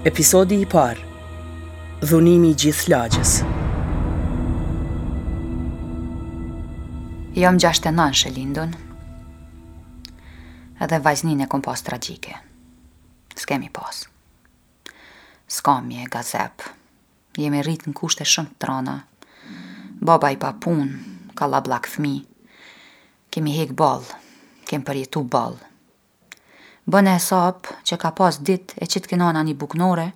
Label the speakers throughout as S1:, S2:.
S1: Episodi i parë Dhunimi i gjithë lagjës
S2: Jom gjasht e nanës e lindun Edhe vajznin e kom pas tragjike S'kemi pas Skamje e gazep Jemi rrit në kushte shumë të rana Baba i pa pun Kallabllak fmi Kemi hek boll Kem përjetu boll Bëne hesap qe ka pas dit e qitke nana ni buk nore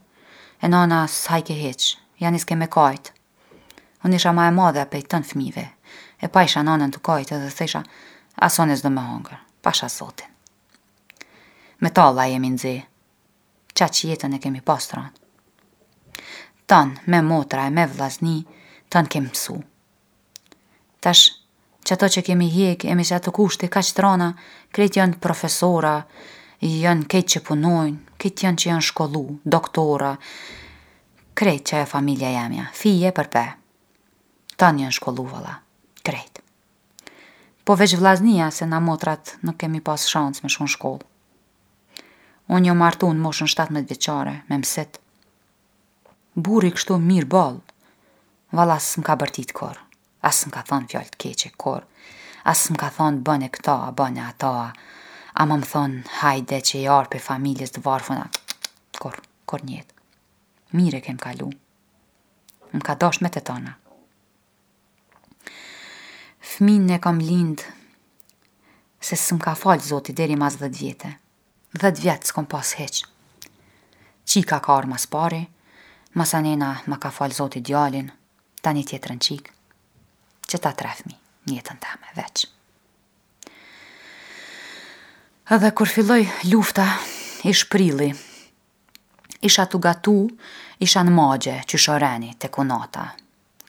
S2: e nana shajke hiq. Ja niske me kajt. Unë isha ma e madhja pej tën fmive e pajsha nanen të kajt edhe thesha as une s'do me hongër. Pasha zotin. Me talla jemi nxe. Qaq jetën e kemi pas t'ran. Tan me motra e me vllazni tan kem msu. Tash, q'ato që kemi hjek e me q'ato kushte kaq t'rrana, krejt jon profesora, jon kejt që punojn, kejt jon që jon shkollu, doktorra, krejt që ajo familja jemja, fije për pe. Tan jon shkollu valla, krejt. Po veq vllaznia se na motrat nuk kemi pas shans me shku n'shkollë. Unë jom martu n'moshën shtatëmbëdhjetë vjeçare, me msit. Burri kështu mirë boll. Valla s'mka bërtit kurr. As s'mka thanë fjalë t'keqe kurr. As s'mka thanë bëne këta a bëne ata a ama m'thonë hajde qe je ardhë pe familjes t'varfun a kurr, kurr n'jetë. Mirë e kem kalu. M'ka dashtë me te tana. Fminë e kom lindë se s'mka falë zoti deri mas dhjetë vjete. Dhjetë vjet s'kom pas hiq. Qika ka ardhë mas pari, masanena ma ka falë zoti djalin, tani tjetrën qikë, qeta tre fmi n'jetën teme veq. Edhe kur filloi lufta ish prilli, isha tu gatu, isha n'magje, qysh o reni, te kunata.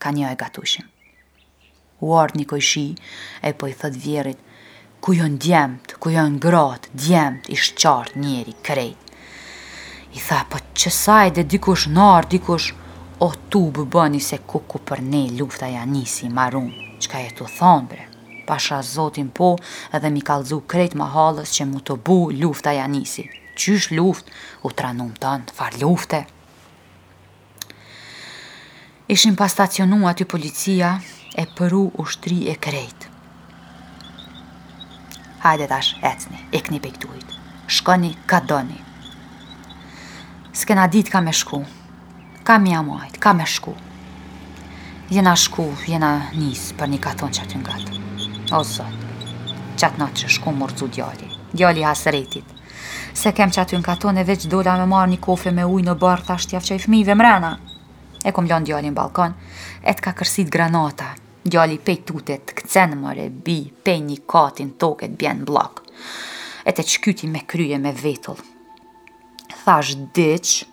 S2: Ka nja e gatushim. U ardh një kojshi e po i thot vjerrit, Ku jon djemt, ku jon gratë, djemt, ish qartë njeri, krejt. I tha, Po qe s'hajde dikush n'arë, dikush, o tubë bënu se ku ku për ne lufta ja nisi, marum, çka je tu thanë bre. Pasha zotin po edhe mi kallxu krejt mahallës që m'u tubu lufta ja nisi. Qysh luftë, u tranum tanë, far lufte. Ishin pas stacionu aty policia e pru ushtri e krejt. Hajde tash, ecni, ikni pe këtujt. Shkoni ka doni. S'kena dit ka me shku. Ka me ja majt, ka me shku. Jena shku, jena nis për një katon qaty ngat. O zot, qatë natë që shkum u rrxu djali. Djali i hasretit. Se kem qaty n'katon e veq dola me marr ni kofe me ujë në bar thash t'ja qoj fëmijve mrena e kom lan djalin n'ballkon e t'ka kërsit granata djali pej tute t'kcen more bi pej ni kati në tok e t'bjen n'bllok e te qkyti me krye me vetull thash diq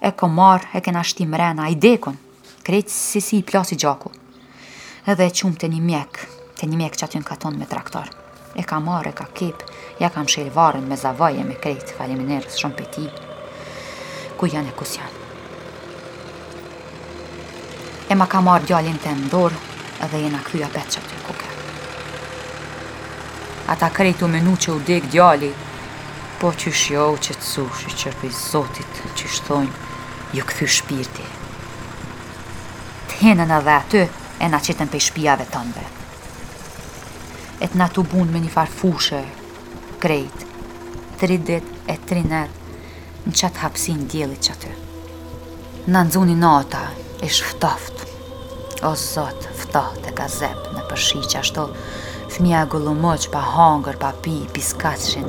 S2: E kom marrë, e kena shti mrena, ai dekun, krejt si si i plasi gjaku. Edhe e qumë te një mjek, te një mjek qaty në katon me traktor. E ka marrë, e ka kep, ja kam mshelë varrën me zavaje, me krejt, faliminerës, shumë pej tij. Ku janë e ku s'janë? E ma ka marrë djalin tem n'dorë dhe jena kthy apet qaty kuke. Ata krejt tu menu që u dekë djali, po qysh jo u qetësu shyqyr pi zotit qysh thojnë ju kthy shpirti. Të henën edhe aty e na qitën pej shpijave tonve. E të na tubunë me një farë fushë, krejt, tri dit e tri net, N'qatë hapsinë diellit qaty Na nxuni nata ish ftoftë O Zot ftohtë e gazep nëpër shi qashtu Fëmija gullumoq pa hangër pa pi piskatshin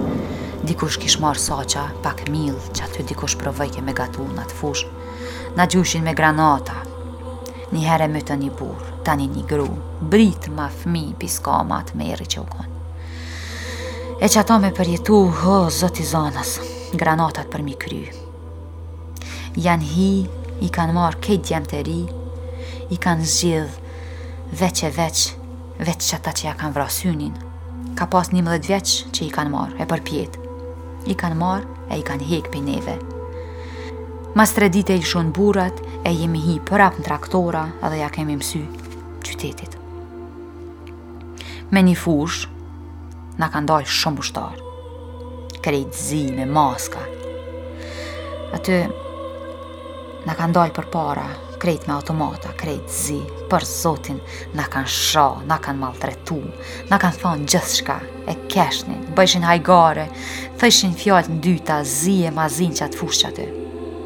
S2: Dikush kish marrë saqa pak mill qaty dikush provojke me gatu n'atë fushë Na gjujshin me granata Nihere mytën ni burrë tani ni gru Britma fëmijë piskama tmerri që u kon E qata me përjetu, hë, zoti zonës, granatat përmi kry. Janë hi, i kanë marrë krejt djemtë e ri, i kanë zgjidh veç e veç, veç qata që ja kanë vra synin. Ka pas njëmëdhet vjeç që i kanë marrë, e përpjet. I kanë marrë e i kanë hek pej neve. Mas tre dite i lshun burrat e jemi hi përap në traktora edhe ja kemi mësy qytetit. Me një fushë, na kanë dalë shumë ushtarë. Krejt zi me maska. Aty, na kanë dalë përpara, krejt me automata, krejt zi. Për zotin, na kanë sha, na kanë maltretu, na kanë thonë gjithshka. E keshnin, bojshin hajgare, thojshin fjalë t'ndyta, zi e ma zi n'qatë fushë qaty.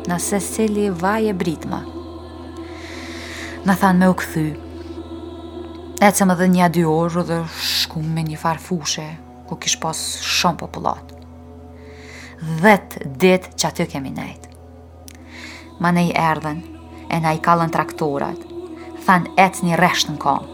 S2: Nisë secili vaj e britma. Na thanë me u kthy. Ecëm edhe nja dy orë dhe shkum me një farë fushe, ku kish pas shumë popullat. Dhet dit qaty kemi nejt. Manej erdhën, e na i kallën traktorat, thanë ecni n'resht në kam.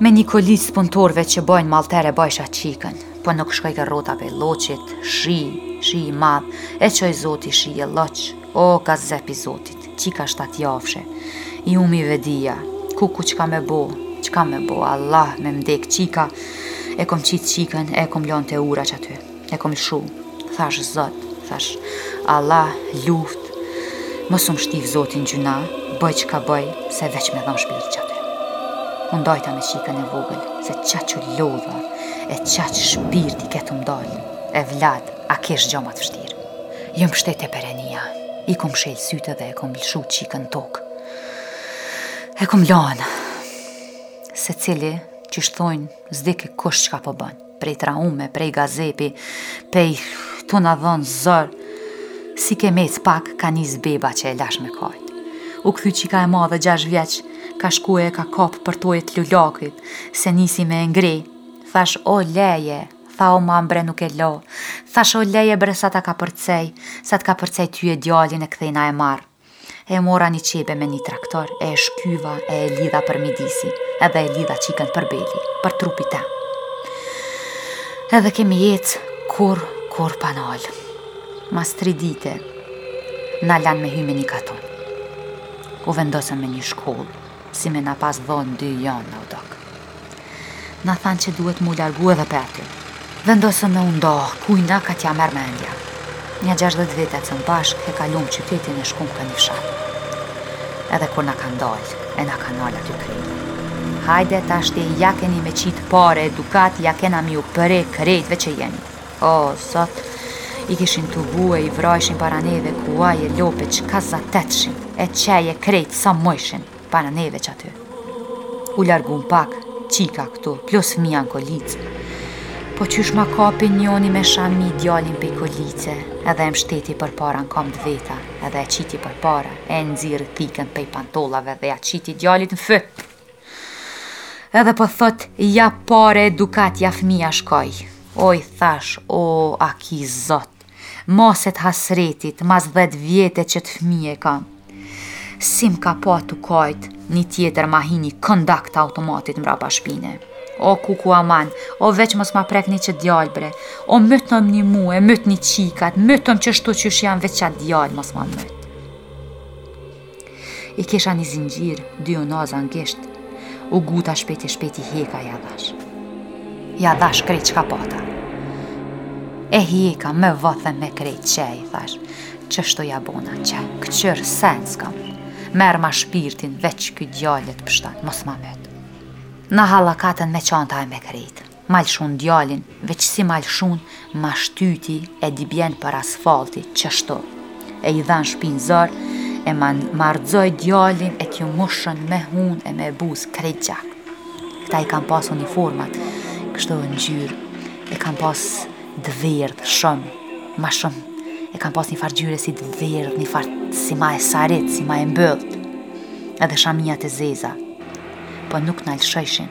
S2: Me një kolicë t'punëtorve që bojnë malter e bajsha qikën, po nuk shkojke rrota pej lloqit, shi, shi i madh, e qoj zoti shi e lloq, O gazep i zotit, qika shtatë javshe, i humi vetëdija, kuku çka me bo, çka me bo, Allah me m'dek qika, e kom qitë qikën, e kom lanë te ura qaty, e kom lëshu, thash zot, thash, Allah lut, mos um shti zot n'gjynah, bëj çka bëj, se veç me dhanë shpirt qaty. U ndajta me qikën e vogël, se qaq u lodha, e qaq shpirti ke tu m'dalë, e vlad, a kesh gjo ma t'vështirë. Jam pshtetë te perenia, i kom mshelë sytë dhe e kom lëshu qikën n'tokë. E kom lanë, se cili që shtojnë zdikë kush që ka po bënë, prej traume, prej gazepi, pej tu na dhonë zor, si kem ec pak ka nis beba që e lash me kajtë. U këthy qika e madhe gjasht vjeç, ka shku e ka kapë për tojet t'jullakit, se nisi me ngri, thash o leje, Tha o mam bre nuk e lo Thash o leje bre sa ta kapërcej Sa të kapërcej ty e djalin e kthehna e marr E mora ni qebe me ni traktor e e shkyva e e lidha për midisi edhe e lidha qikën për beli për trupi tem. Edhe kemi ec kurr kurr pa nal Mas tri dite Na lan me hy me një katon U vendosëm me një shkoll Si me na pas dhonë dy janë na u dok Na thanë që duhet mu largu edhe prej aty. Vendosëm me u ndahë, kush nga ka t'ia merr mendja. Nja gjashtëdhjetë vetë ecëm bashkë, e kalumë qytetin e shkumë ka ni fshat. Edhe kur na kanë dalë, e na kanë nalë aty krejt. Hajde tashti ja keni me qitë pare e dukat ja kena me ju përe krejtve që jeni. Oo, zot, i kishin tugu e i vrajshin para neve kuaj e lopë çka za tetshin, e qeje krejt sa mujshin. Para neve qaty. U largun pak, qika këtu, plus fëmija në kolicë. Po qysh ma kapi njoni me shami i djalin pej kolice, edhe e mshteti përpara në kamb të veta, edhe e qiti përpara, e nxirri thikën pej pantollave dhe ja qiti djalit në fyt. Edhe po thot, ja pare e dukat, ja fëmija shkoi. Oj, thash, o, a ki zot. Mas sa hasretit, mas dhet vjete qet fmi e kam. Si m'ka pa tu kajt ni tjetër m'ra me ni kondak t'automatit mrapa shpine. O kuku aman, o veç mos ma prekni qat djalë bre, o mytëmni mu, e mytni qikat, mytëm qështu qysh jam veç qat djalë mos ma myt. I kisha një zinxhir, dy unaza në gisht, u guta shpejt e shpejt i heka ja dhash. Ja dhash krejt çka pata. E heka me vathë me krejt qe i thash, qështu ja bona qe, këqyr sen s'kam, merrma shpirtin veç këtë djalë t'pashtan, mos ma myt. Na hallakatën me çanta e me krejt, Ma lshun djalin veq si ma lshun ma shtyti edhe bjen për asfalti qështu e i dhan shpin zor e ma rrxoj djalin e t'ju mushën me hun e me buz krejt gjak kta i kan pas uniformat kështu ngjyr e kan pas t'verdh shum ma shum e kan pas nifar ngjyre si t'verdh nifar si ma e sarit si ma e mbyllt edhe shamijat e zeza po nuk na lshojshin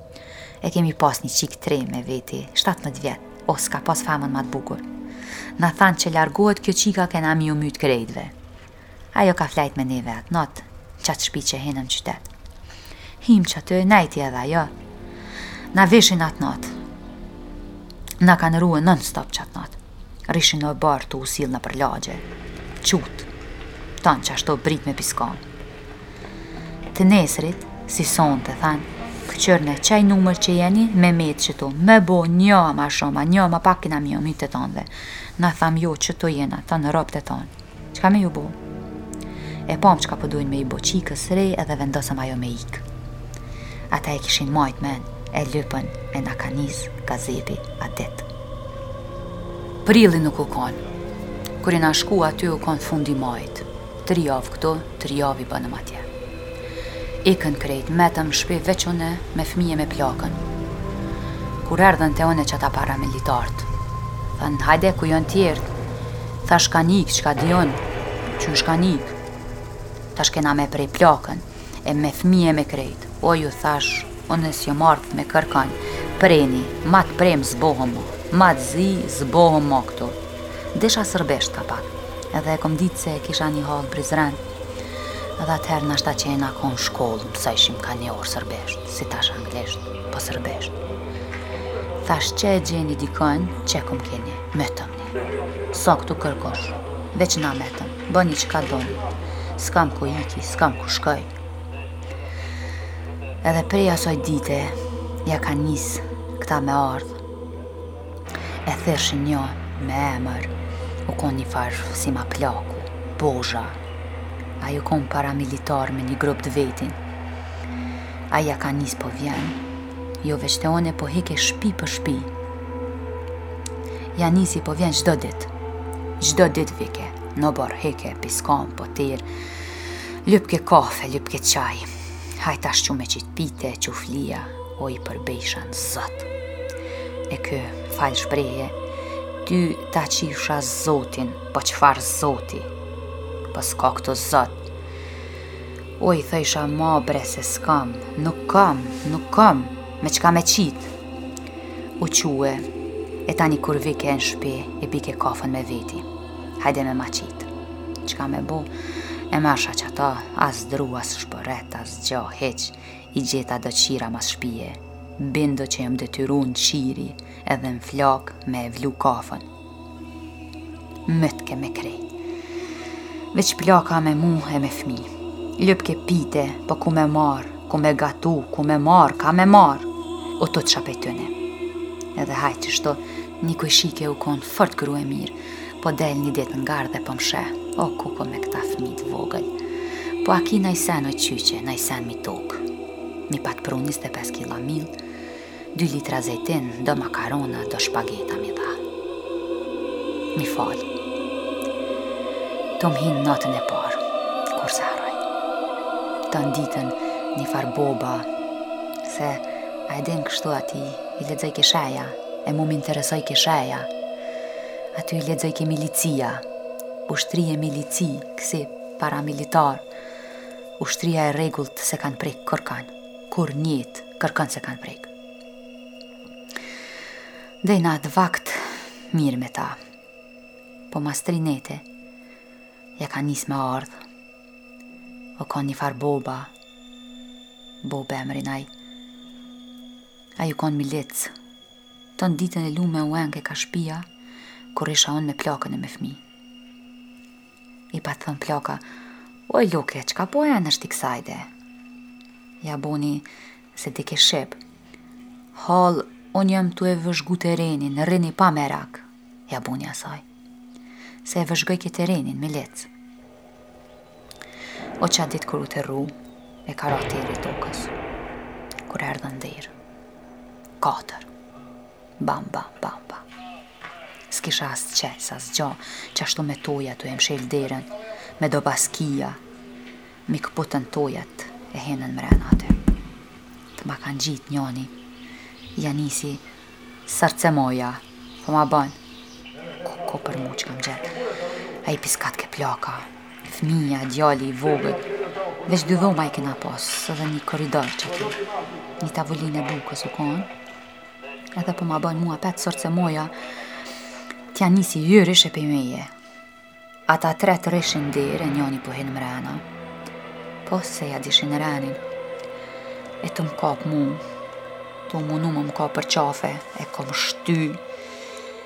S2: E kemi pas një qikë t're me veti, 17 vjet, o s'ka pas femën ma të bukur. Na thanë qe largohet kjo qika kena me ju mytë krejtve. Ajo ka flejt me neve atë natë, qatë shpi që himë në qytet. Him qaty e nejti edhe ajo. Na vishin atë natë. Na kanë ruë non stop qatë natë. Rrishin n'oborr tu u sillë nëpër lagje. Qytet. Tanë qashtu brit me piskamë. Të nesrit, si sonte, than, këqyrne, qaj numër qe jeni, me met qëtu, me bo njo a ma shum, a njo a ma pak kena me ju myt te tanve. Na tham jo, qëtu jena, tan robt e tan. Qka me ju bo? E pam qka po dojn me i bo qikës re edhe vendosem ajo me ik. Ata e kishin majt men, e lypën e na ka nis gazepi at dit. Prilli nuk u kon. Kur jena shku aty u kon fundi majit. Tri javë këtu, tri javë i bënëm atje. Ikën krejt, metëm shpi veç une me fëmijë me plakën. Kur erdhen te une qeta paramilitart, thanë, hajde, ku janë tjertë? Thash, kanë ikë, qka di unë, qysh kanë ikë? Tha, kena me prej plakën. e me fëmijë me krejt, o ju thash, unë s'jam marrë me kërkan, preni, ma t'prem s'bohem mo, ma t'zi s'bohem mo këtu. Disha sërbisht ka pak, edhe e kom ditë se kisha një hallë n'Prizren, edhe atëherë nashta që jena kon n'shkollë, msojshim ka një orë sërbisht, si tash anglisht, po sërbisht. Thash qe e gjeni dikën, qe ku m'keni, mytëmni. S'ka këtu kërkush, veç na metëm. bëni qka doni, s'kam ku iki, s'kam ku shkoj. Edhe prej asoj dite, ja ka nis këta me ardhë. E thirrshin njo me emër, u kon një farë si ma plaku, Bozha. Aj u kon paramilitar me një grup të vetin. Aj ja ka nis po vjen, jo veç te une po hike shpi për shpi. Ja nisi po vjen çdo ditë. Çdo ditë vike, n'oborr hike, piskamë, poterë. Lypke kafe, lypke çaj. Hajt tash çu m'qit pite, çu flia, o i përbejsha n' zot. E ky, fal shprehje, ty ta qifsha zotin, po qfar zoti, po s'ka këtu zot. O i thojsha more se s'kam, nuk kam, nuk kam, Me qka me qitë U çu E tani kur vike n'shpi E bike kafën me veti Hajde me ma qitë Qka me bo E marsha që ata As dru, as shpëret, as gjo, heq I gjeta do qira mas shpije Bindo që jam detyru në qiri Edhe në flak me e vlu kafën Metke me krejt Veç plaka me mu e me fmi Lypke pite, po ku me marrë Ku me gatu, ku me marrë, ka me marrë Tu u ça prej tyne Edhe hajt kështu Një kojshike u kon fort gru e mirë Po del një dit në gardë dhe po më sheh O kuku me këta fmi të vogël Po a ki najsen o qyqe, najsen mi tokë Mi pat pru njizet e pesë kila mill Dy litra zejtin, do makarona, do shpageta mi dha. Mi falë. Te më hinë natën e parë, kurrë s'e harroj. Tanë ditën një farë Boba, se a e din kështu ati, i lexojke shkja, e mu më interesojke shkja. Aty i lexojke milicia, ushtri e milici, kësi paramilitar, ushtria e rregullt s'e kanë prek kërkan, kurr njet, kërkan s'e kanë prek. Dej në atë vakt mirë me ta, po mas tri nete, ja ka nis me ardhë, u kan një farë Boba, Bob e emrin aj, aj u konë milic, tanë ditën e lume u enke ka shpia, ku rrisha unë me plakën e me fmi. I pat thënë plaka, o loke, qka po enesh ti kësajde? Ja boni se dike shqip. Hallë, unë jam tu e vëzhgu terenin, rrini pa merak, ja boni asaj. Se e vëzhgojke terenin, milic. O qat ditë kur u terru, e ka ra terri tokës, kur erdhën n'derë. Katër. Bam bam bam bam. S'kisha as qels, as gjo, qashtu me toja tu e mshel derën, me do baskija, mi këputën tojat e hinën mrena aty. Te m'a kanë gjitë njoni, ja nisi srce moja, po ma bën, kuku për mu qka m'gjet, aj piskatke plaka, fmija, djali i vogël, veç dy dhoma i kena pasë, edhe një koridor qaty, një tavulin e bukës u konë, Edhe po ma bën mu opet srce moja, tja nisi jurish e pej meje. Ata tre te rrishin n'derë, njoni po hinë mrena. Po se ja dishin rrenin. E tu më kap mu, tu munu me më kap për qafe, e kom shty.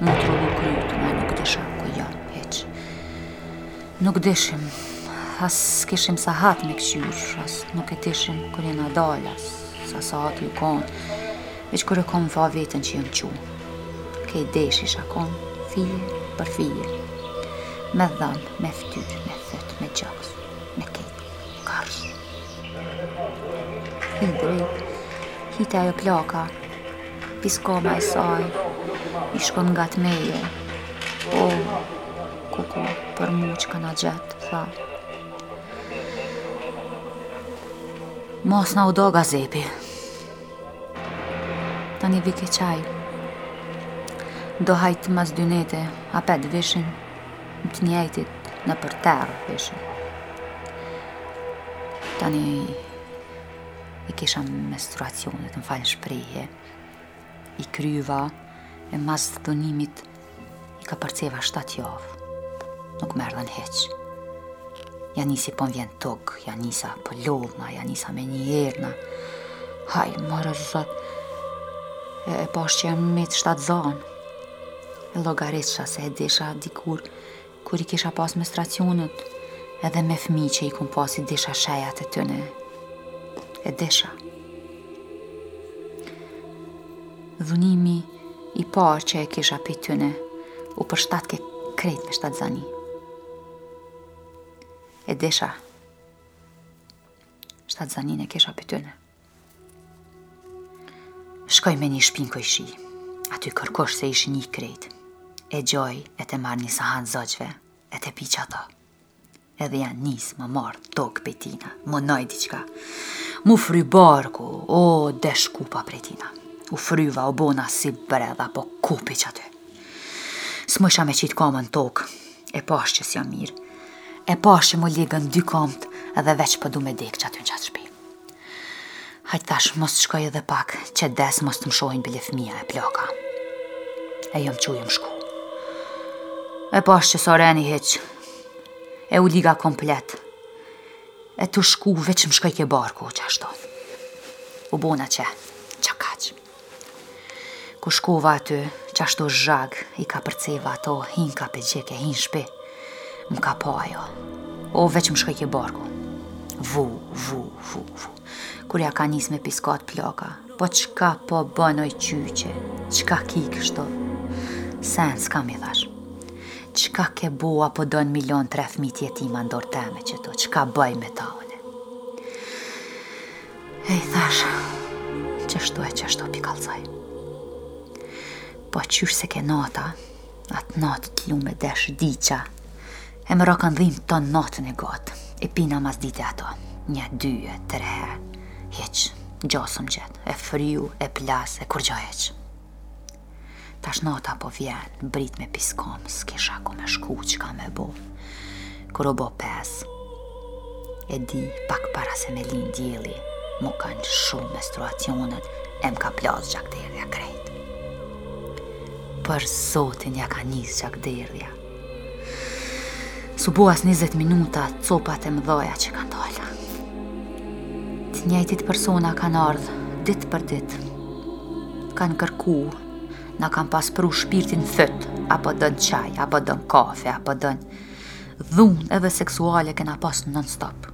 S2: M'u trullu kryt, më nuk disha ku jam, hiç. Nuk dishim, as kishim sahat me këqyr, as nuk e dishim kur jena dal, as sa sahati u konë. Veç kur e kom pa veten që jam çu. Krejt desh isha konë, fije për fije. Me dhamë, me ftyrë, me thëtë, me gjak, me krejt, karsh. Hi drejt, hi te ajo plaka, piskama e saj, ish konë ngat meje. O, kuku, për mu çka na gjet, tha. Mo s'na u da gazepi. Tani vike qaj. Do hajt mas dy nete, apet vishin. më të njëjtit nëpër terr vishin. Tani i kisha menstruacionet më fal n'shprehje, i kryva e mas dhunimit i kapërceva 7 javë, nuk më erdhen hiç. Ja nisi po më vjen tokë, ja nisa po lodhna, ja nisa me ni erna. Haj, more zot, e, e pash që jam met shtatzanë. E llogarisha se e disha dikur kur i kisha pas menstruacionet, edhe me fëmi që i kam pas i disha shejat e tyne. E disha. Dhunimi i parë që e kisha pej tyne, u përshtatke krejt me shtatzani. E disha. Shtatzaninë e kisha pej tyne. Shkoj me një shpi n'kojshi, aty kërkush s'ish një krejt, e gjoj e ta marr një sahan zogjve, e ta pi qato. Edhe ja nis më marr tokë pej tina, menoj diçka. M'u fry barku, o desh kupa prej tina. U fryva, u bona si bredha, po kupi qaty. S'mujsha me qitë kamën n'tokë, e pash që s'jam mirë. E pash që m'u ligën dy kamët edhe veç po du me dekë qaty në qat shpi. Hajt thash, mos të shkoj edhe pak, që des mos të më shohin bile fëmija e plaka. E jam çu, jam shku. E pash që s'a reni hiç, e u liga komplet, e tu shku veç më shkojke barku, qashtu. U bona qe, qekaq. Kur shkova aty, qashtu zhag, i kapërceva ato, hin ka pe gjeke, hin n'shpi. Më ka pa ajo. O, veç më shkojke barku. Vu, vu, vu, vu. Kur ja ka nis me piskat plaka, po çka po bon oj qyqe, çka ki kështu. Sen s'kam, i thash. Çka ke bo, a po don m'i lon tre fmit jetima n'dorë teme qetu, çka baj me ta une. E i thash, qashtu e qashtu p'i kallzoj. Po qysh se ke nata, atë natë t'lume desh diçka, e më rrokën dhimt atë natën në gotë, e pina mas dite ato, një, dy, e tre, hiç, gjo s'um gjet, e fryu, e plas, e kurgjo hiç. Tash nata po vjen, brit me piskam, s'kisha ku me shku, çka me bo. Kur o bo pes, e di, pak para se me lindë dielli, m'u kanë shumë menstruacionet, e m'ka plas gjakderdhja krejt. Për Zotin ja ka nis gjakderdhja, S'u bo as 20 minuta copat e mëdhaja që kanë dalë. Të njëjtit persona kanë ardhë dit për dit. Kanë kërku,
S3: na kanë pas pru shpirtin n'fyt, a po don çaj, a po don kafe, a po don dhunë edhe seksuale kena pas non-stop.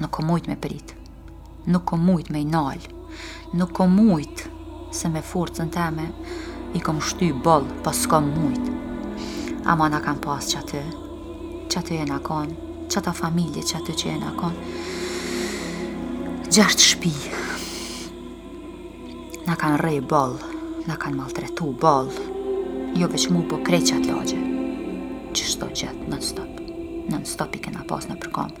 S3: Nuk kom mujt me pritë. Nuk kom mujt me i nal. Nuk kom mujt se me forcën teme i kom shty boll, po s'kom mujt. Ama na kanë pas qaty, qaty jena kon, qato familje qaty që jena kon. Gjashtë shpi, na kan rreh boll, na kan maltretu boll, jo veç mu po krejt qat lagje, qishtu gjatë, non stop, non stop i kena pas nëpër
S2: komb.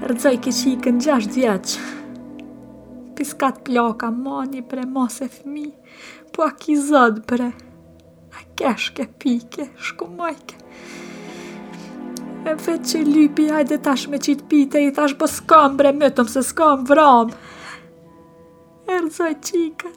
S2: Rrëzoi, ke çika gjasht vjeç. Piskatke plaka, mosni bre, mos se fmi. Po a ki Zot bre. E keshke, pike, shkumojke. E veç qe lypi, hajde tash me qitë pite, i thash po s'kam bre, mytmë se s'kam vram. E rrëzoi çikën.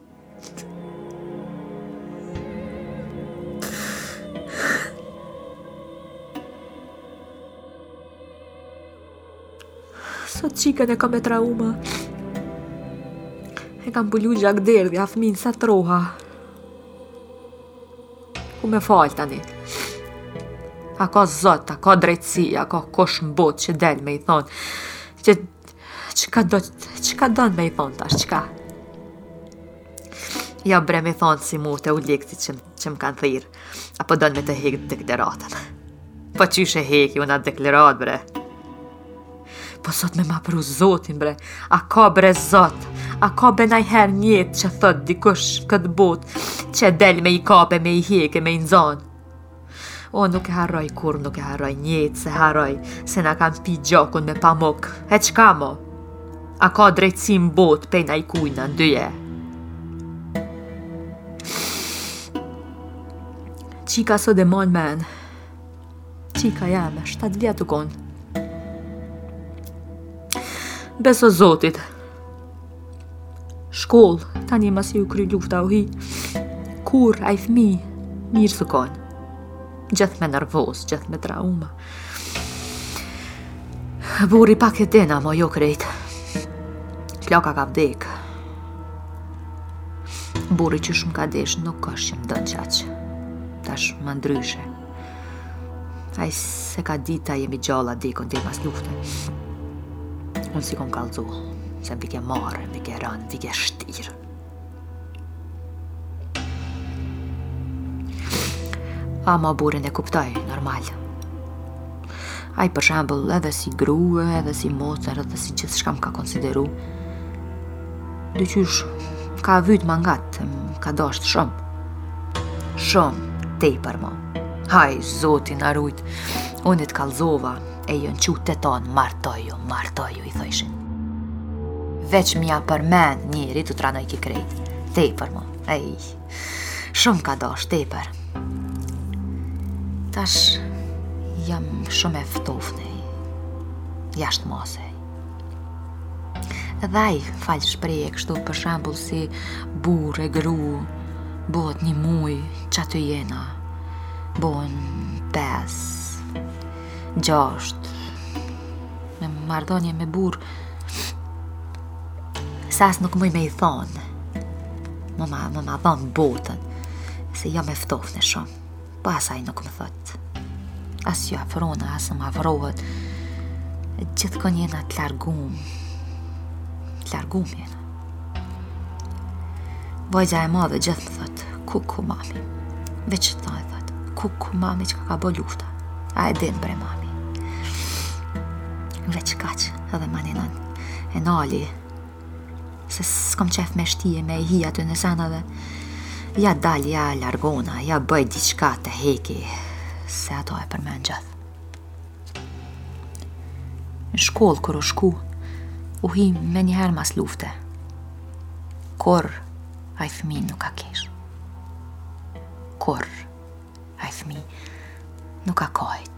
S2: Sot çikën e kam me trauma E kam përlu gjakderdhja fëmin sa troha Ku me falë tani A ka zot, a ka drejtësi A ka kush në botë që del me i thonë Ç Çka do, çka don me i thonë tash, çka? Ja bre me thonë si mu te UNMIK-ti që, që më kanë thirë, a po don me e hekë atë deklaratën. Po qysh e heki, unë atë deklaratë bre. Po sot me ma pru zotin bre, a ka bre zot, a ka bre najherë njet që thot dikush këtë bot, që del me i kape, me i hekë, me i nxonë. O, nuk e harroj kurr, nuk e harroj n'jetë, s'e harroj, se na kan pi gjakun me pamuk. E çka mo? A ka drejtësi n'botë pej naj kujna n'dynje? Çika sot e mon men. Çika jeme shtatë vjet u konë. Beso zotit, Shkollë, tani masi u kry lufta u hi, kurr ai fmi mirë s'u konë. Gjithë me nervoz, gjithë me trauma. Burri pak e din, amo jo krejt. Plaka ka vdek. Burri qysh m'ka desh, nuk është që më don qaq. Tash ma ndryshe. Ai s'e ka dit a jemi gjallë dikun deri mas lufte. Unë s'i kom kallzu, se më vike marre, më vike ranë, më vike shtirë. Ama burrin e kuptoj, normal. Ai për shembull edhe si grua, edhe si motër, edhe si gjithçka më ka konsideru. Di qysh ka vyt ma ngat, m'ka dasht shumë. Shumë tepër mo. Ai, zoti na rujt. Unë të kallzova e jën çu të tonë martoju, martoju i thojshin. Veç m'ja përmend njeri u tranojke krejt. Tepër mo. Ej, Shumë ka dasht, tepër. Tash jam shumë e ftofne, jashtë mase. Edhe ai, fal shprehje, kështu për shembull si burrë e gru, bëhet një muj që aty jena, bëhen pesë, gjashtë, me marrëdhonie me burrë, se as nuk muj me i thonë, Mo ma, me ma dhon botën, se jam e ftofne shumë. Po as ai nuk më thot. As ju afrona, as më afrohet. Gjithë kohën jena të largum. Të largum jena. Vajza e madhe gjithë më thot, kuku mami. Veç thot, kuku mami çka ka bo lufta. A e din bre mami. Veç kaq edhe maninon. E nali, Se s'kam qef me shti me i hi atyne senave. Ja dal, ja largona, ja bëj diçka t'e heki, se ato e përmend gjithë. Në shkollë, kur u shku, u hi menjëherë mas lufte. Kurr ai fëmi nuk ka kesh. Kurr ai fëmi nuk ka kajt.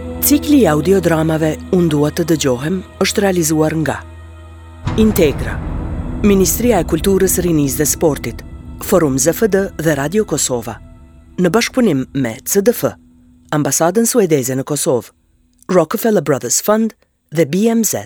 S1: Cikli i audiodramave Unë dua të dëgjohem është realizuar nga Integra, Ministria e Kulturës, Rinisë dhe Sportit, Forum ZFD dhe Radio Kosova, në bashkëpunim me CDF, Ambasadën Suedeze në Kosovë, Rockefeller Brothers Fund dhe BMZ.